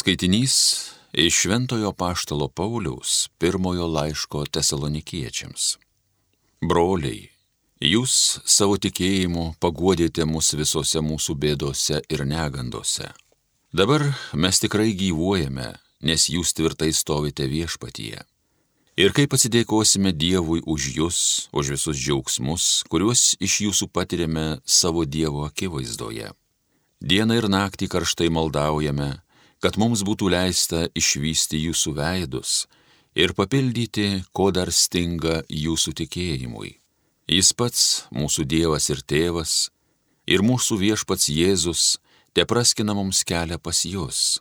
Skaitinys iš Šventojo Paštalo Pauliaus pirmojo laiško tesalonikiečiams. Broliai, jūs savo tikėjimu paguodėte mus visose mūsų bėdose ir negandose. Dabar mes tikrai gyvuojame, nes jūs tvirtai stovite viešpatyje. Ir kaip atsidėkosime Dievui už jūs, už visus džiaugsmus, kuriuos iš jūsų patiriame savo Dievo akivaizdoje. Dieną ir naktį karštai maldaujame, kad mums būtų leista išvysti jūsų veidus ir papildyti, ko dar stinga jūsų tikėjimui. Jis pats, mūsų Dievas ir Tėvas, ir mūsų viešpats Jėzus, te praskina mums kelią pas jūs.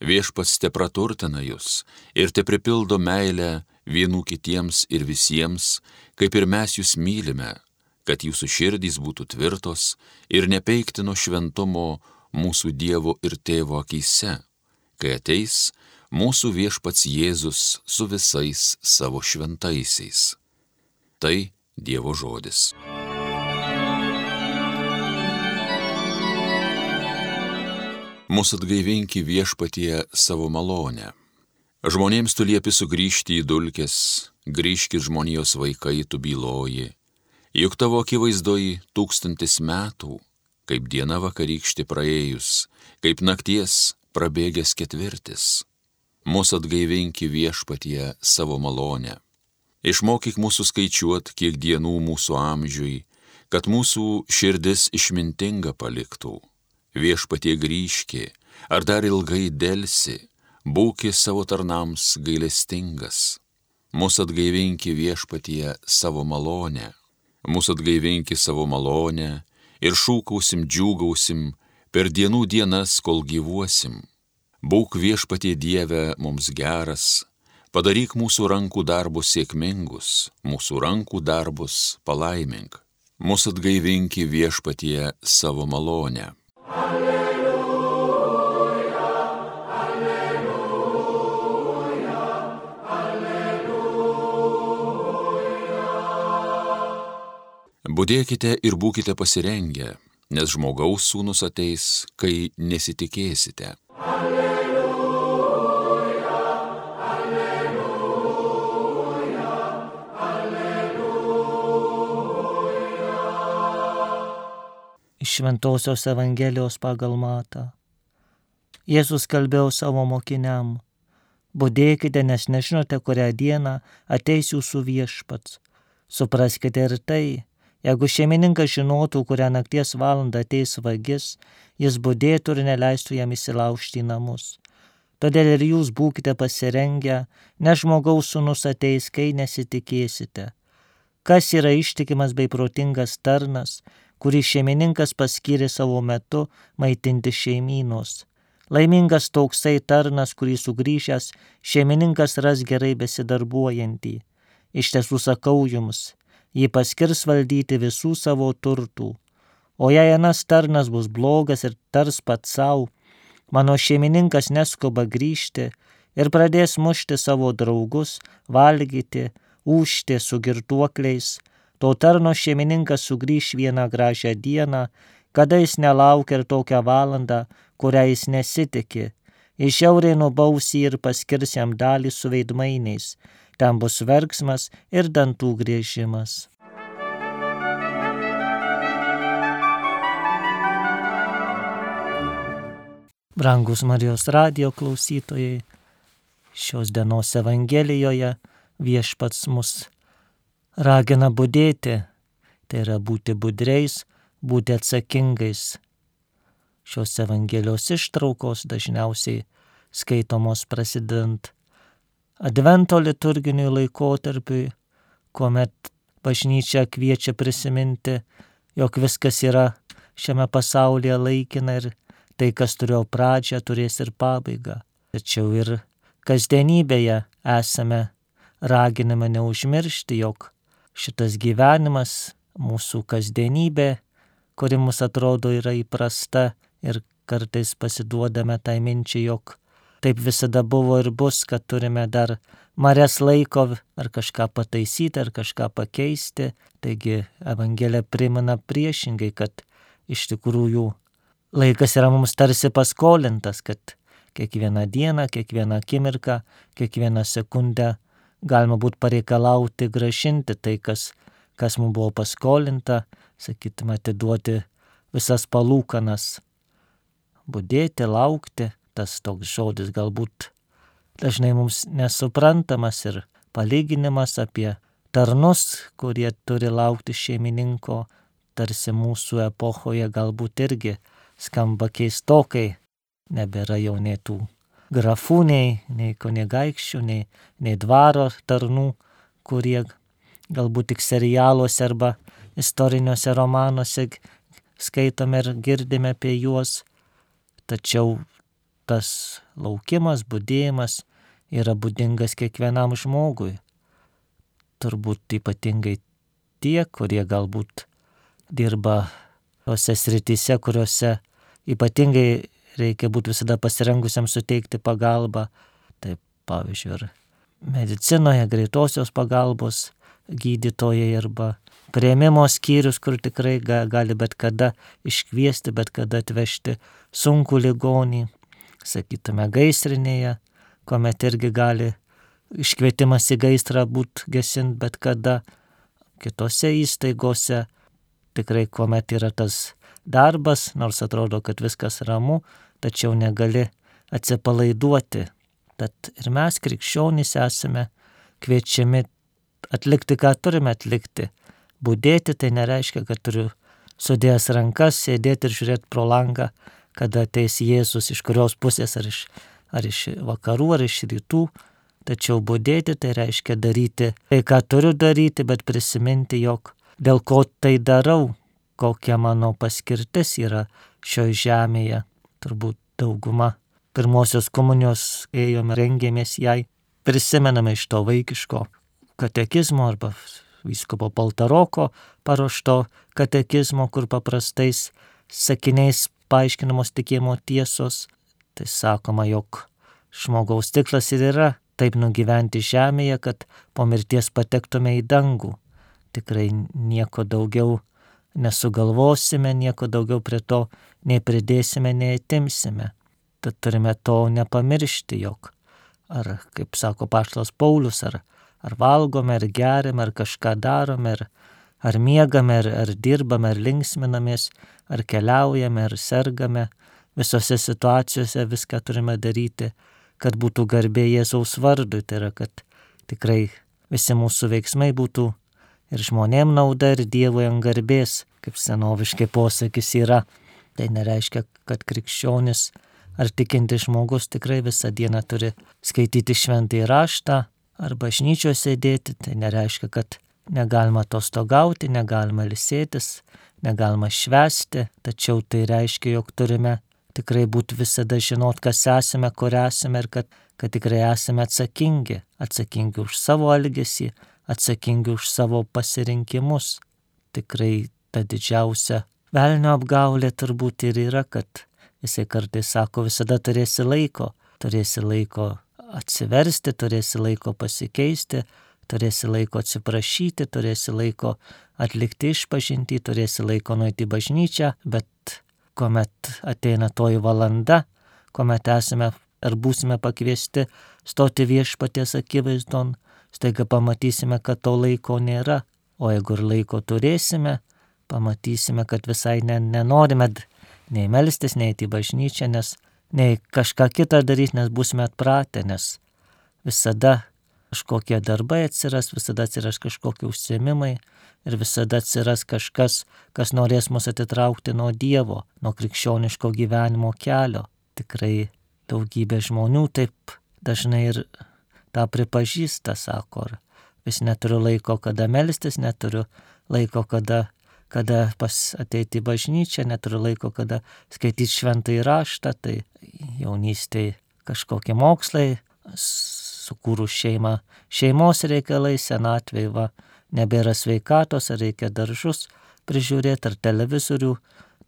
Viešpats te praturtina jūs ir te pripildo meilę vienų kitiems ir visiems, kaip ir mes jūs mylime, kad jūsų širdys būtų tvirtos ir nepeiktino šventumo mūsų Dievo ir Tėvo akise kai ateis mūsų viešpats Jėzus su visais savo šventaisiais. Tai Dievo žodis. Mūsų atgaivinki viešpatie savo malonę. Žmonėms tu liepi sugrįžti į dulkes, grįžkit žmonijos vaikai tu byloji, juk tavo akivaizdoji tūkstantis metų, kaip diena vakarykštė praėjus, kaip nakties prabėgęs ketvirtis. Mūsų atgaivinki viešpatie savo malonę. Išmokyk mūsų skaičiuot, kiek dienų mūsų amžiui, kad mūsų širdis išmintinga paliktų. Viešpatie grįžki, ar dar ilgai dėlsi, būki savo tarnams gailestingas. Mūsų atgaivinki viešpatie savo malonę. Mūsų atgaivinki savo malonę ir šūkausim, džiūgausim, per dienų dienas, kol gyvuosim. Būk viešpatie Dieve mums geras, padaryk mūsų rankų darbus sėkmingus, mūsų rankų darbus palaimink. Mūsų atgaivinki viešpatie savo malonę. Alleluja, alleluja, alleluja. Budėkite ir būkite pasirengę nes žmogaus sūnus ateis, kai nesitikėsite. Alleluja, alleluja, alleluja. Iš Šventojios Evangelijos pagal matą. Jėzus kalbėjo savo mokiniam. Budėkite, nes nežinote, kurią dieną ateis jūsų viešpats. Supraskite ir tai, Jeigu šeimininkas žinotų, kurią nakties valandą ateis vagis, jis būdėtų ir neleistų jam įsilaužti į namus. Todėl ir jūs būkite pasirengę, nes žmogaus sunus ateis, kai nesitikėsite. Kas yra ištikimas bei protingas tarnas, kurį šeimininkas paskyrė savo metu maitinti šeimynos. Laimingas toksai tarnas, kurį sugrįžęs šeimininkas ras gerai besidarbuojantį. Iš tiesų sakau jums, jį paskirs valdyti visų savo turtų. O jei anas tarnas bus blogas ir tars pats savo, mano šeimininkas neskuba grįžti ir pradės mušti savo draugus, valgyti, ūšti su girtuokliais, to tarno šeimininkas sugrįž vieną gražią dieną, kada jis nelaukia ir tokią valandą, kurią jis nesitikė. Iš šiaurė nubausi ir paskirs jam dalį su veidmainiais, ten bus verksmas ir dantų grėžimas. Brangus Marijos radio klausytojai, šios dienos Evangelijoje viešpats mus ragina būdėti, tai yra būti budreis, būti atsakingais. Šios Evangelijos ištraukos dažniausiai skaitomos prasidant Advento liturginiui laikotarpiui, kuomet bažnyčia kviečia prisiminti, jog viskas yra šiame pasaulyje laikina ir tai, kas turėjo pradžią, turės ir pabaigą. Tačiau ir kasdienybėje esame raginami neužmiršti, jog šitas gyvenimas, mūsų kasdienybė, kuri mums atrodo yra įprasta ir kartais pasiduodame tai minčiai, jog taip visada buvo ir bus, kad turime dar marės laiko ar kažką pataisyti, ar kažką pakeisti. Taigi Evangelija primena priešingai, kad iš tikrųjų laikas yra mums tarsi paskolintas, kad kiekvieną dieną, kiekvieną akimirką, kiekvieną sekundę galima būtų pareikalauti gražinti tai, kas, kas mums buvo paskolinta, sakytume, atiduoti visas palūkanas, būdėti, laukti, tas toks žodis galbūt dažnai mums nesuprantamas ir palyginimas apie tarnus, kurie turi laukti šeimininko, tarsi mūsų epochoje galbūt irgi skamba keistokai, nebėra jau nei tų grafų, nei, nei kunigaikščių, nei, nei dvaro tarnų, kurie galbūt tik serialuose arba istoriniuose romanuose skaitome ir girdime apie juos, tačiau tas laukimas, būdėjimas yra būdingas kiekvienam žmogui. Turbūt ypatingai tie, kurie galbūt dirba tose srityse, kuriuose ypatingai reikia būti visada pasirengusiam suteikti pagalbą. Taip, pavyzdžiui, ir medicinoje greitosios pagalbos gydytojai arba prieimimo skyrius, kur tikrai gali bet kada iškviesti, bet kada atvežti sunkų ligonį, sakytume, gaisrinėje, kuomet irgi gali iškvietimas į gaisrą būti gesint bet kada, kitose įstaigose, tikrai kuomet yra tas darbas, nors atrodo, kad viskas ramu, tačiau negali atsipalaiduoti. Tad ir mes krikščionys esame kviečiami atlikti, ką turime atlikti. Būdėti tai nereiškia, kad turiu sudėjęs rankas, sėdėti ir žiūrėti pro langą, kada ateis Jėzus iš kurios pusės, ar iš, ar iš vakarų, ar iš rytų. Tačiau būdėti tai reiškia daryti tai, ką turiu daryti, bet prisiminti, jog dėl ko tai darau, kokia mano paskirtis yra šioje žemėje. Turbūt dauguma pirmosios komunijos ėjome, rengėmės jai, prisimename iš to vaikiško katekizmo arba vyskopo Paltaroko paruošto katekizmo, kur paprastais sakiniais paaiškinamos tikėjimo tiesos. Tai sakoma, jog žmogaus tiklas ir yra taip nugyventi žemėje, kad po mirties patektume į dangų. Tikrai nieko daugiau nesugalvosime, nieko daugiau prie to nei pridėsime, nei atimsime. Tad turime to nepamiršti, jog ar, kaip sako Paštas Paulius, ar ar valgome, ar geriame, ar kažką darome, ar, ar miegame, ar, ar dirbame, ar linksminamės, ar keliaujame, ar sergame, visose situacijose viską turime daryti, kad būtų garbė Jėzaus vardui, tai yra, kad tikrai visi mūsų veiksmai būtų ir žmonėm nauda, ir Dievui ant garbės, kaip senoviškai posakis yra. Tai nereiškia, kad krikščionis ar tikinti žmogus tikrai visą dieną turi skaityti šventąjį raštą, ar bažnyčios sėdėti, tai nereiškia, kad negalima atostogauti, negalima lisėtis, negalima švesti, tačiau tai reiškia, jog turime tikrai būti visada žinot, kas esame, kur esame ir kad, kad tikrai esame atsakingi, atsakingi už savo elgesį, atsakingi už savo pasirinkimus. Tikrai ta didžiausia velnio apgaulė turbūt ir yra, kad jisai kartais sako, visada turėsi laiko, turėsi laiko atsiversti, turėsi laiko pasikeisti, turėsi laiko atsiprašyti, turėsi laiko atlikti išpažinti, turėsi laiko nueiti į bažnyčią, bet kuomet ateina toji valanda, kuomet esame ar būsime pakviesti stoti viešpaties akivaizdon, staiga pamatysime, kad to laiko nėra, o jeigu ir laiko turėsime, pamatysime, kad visai ne, nenorime nei melstis, nei į bažnyčią, nes nei kažką kitą daryti, nes būsime atpratę, nes visada kažkokie darbai atsiras, visada atsiras kažkokie užsiemimai ir visada atsiras kažkas, kas norės mus atitraukti nuo Dievo, nuo krikščioniško gyvenimo kelio. Tikrai daugybė žmonių taip dažnai ir tą pripažįsta, sako, ar vis neturiu laiko, kada melstis, neturiu laiko, kada kada pas ateiti į bažnyčią, neturiu laiko, kada skaityti šventą įraštą, tai jaunystėje kažkokie mokslai, sukūrus šeimą, šeimos reikalai, senatvėje, va, nebėra sveikatos, ar reikia daržus prižiūrėti, ar televizorių,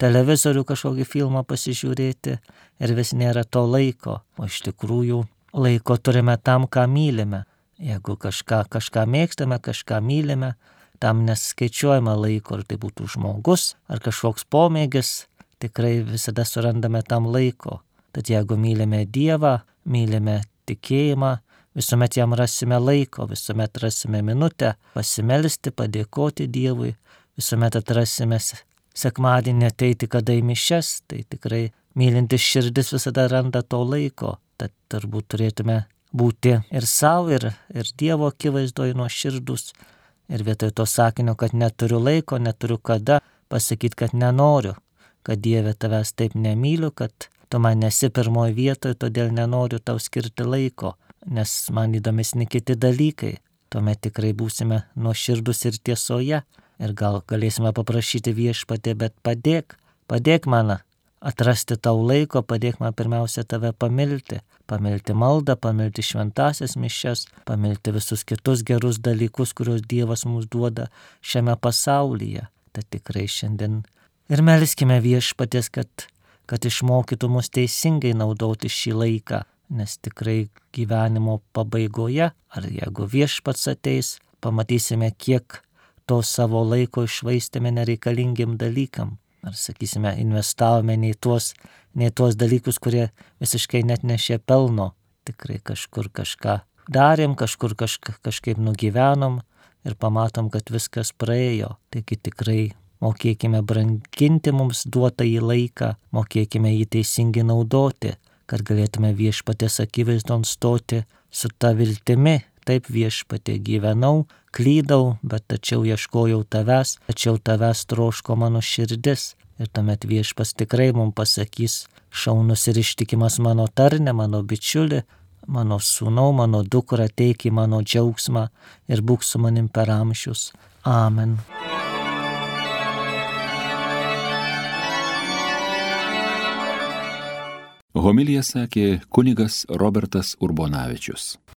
televizorių kažkokį filmą pasižiūrėti ir vis nėra to laiko, o iš tikrųjų laiko turime tam, ką mylime. Jeigu kažką, kažką mėgstame, kažką mylime, tam neskaičiuojama laiko, ar tai būtų žmogus, ar kažkoks pomėgis, tikrai visada surandame tam laiko. Tad jeigu mylime Dievą, mylime tikėjimą, visuomet jam rasime laiko, visuomet rasime minutę pasimelisti, padėkoti Dievui, visuomet atrasime sekmadienį ateiti kada į mišes, tai tikrai mylintis širdis visada randa to laiko, tad turbūt turėtume būti ir savo, ir, ir Dievo akivaizdoje nuo širdus. Ir vietoj to sakinio, kad neturiu laiko, neturiu kada, pasakyti, kad nenoriu, kad Dieve tavęs taip nemyliu, kad tu man nesi pirmoji vietoje, todėl nenoriu tau skirti laiko, nes man įdomesni kiti dalykai. Tuomet tikrai būsime nuo širdus ir tiesoje ir gal galėsime paprašyti viešpatė, bet padėk, padėk man atrasti tau laiko, padėk man pirmiausia tave pamilti, pamilti maldą, pamilti šventasias mišes, pamilti visus kitus gerus dalykus, kuriuos Dievas mums duoda šiame pasaulyje. Tad tikrai šiandien ir melskime viešpatės, kad, kad išmokytų mus teisingai naudoti šį laiką, nes tikrai gyvenimo pabaigoje, ar jeigu viešpats ateis, pamatysime, kiek to savo laiko išvaistėme nereikalingim dalykam. Ar sakysime, investavome ne į tuos, ne į tuos dalykus, kurie visiškai net nešė pelno. Tikrai kažkur kažką darėm, kažkur kažka, kažkaip nugyvenom ir pamatom, kad viskas praėjo. Taigi tikrai mokėkime branginti mums duotą į laiką, mokėkime jį teisingai naudoti, kad galėtume viešpatės akivaizdon stoti su ta viltimi. Taip viešpatė gyvenau, klydau, bet tačiau ieškojau tavęs, tačiau tavęs troško mano širdis. Ir tuomet viešpas tikrai mums pasakys, šaunus ir ištikimas mano tarne, mano bičiuli, mano sūnau, mano dukra, teik į mano džiaugsmą ir būk su manim per amžius. Amen. Homilija sakė kunigas Robertas Urbonavičius.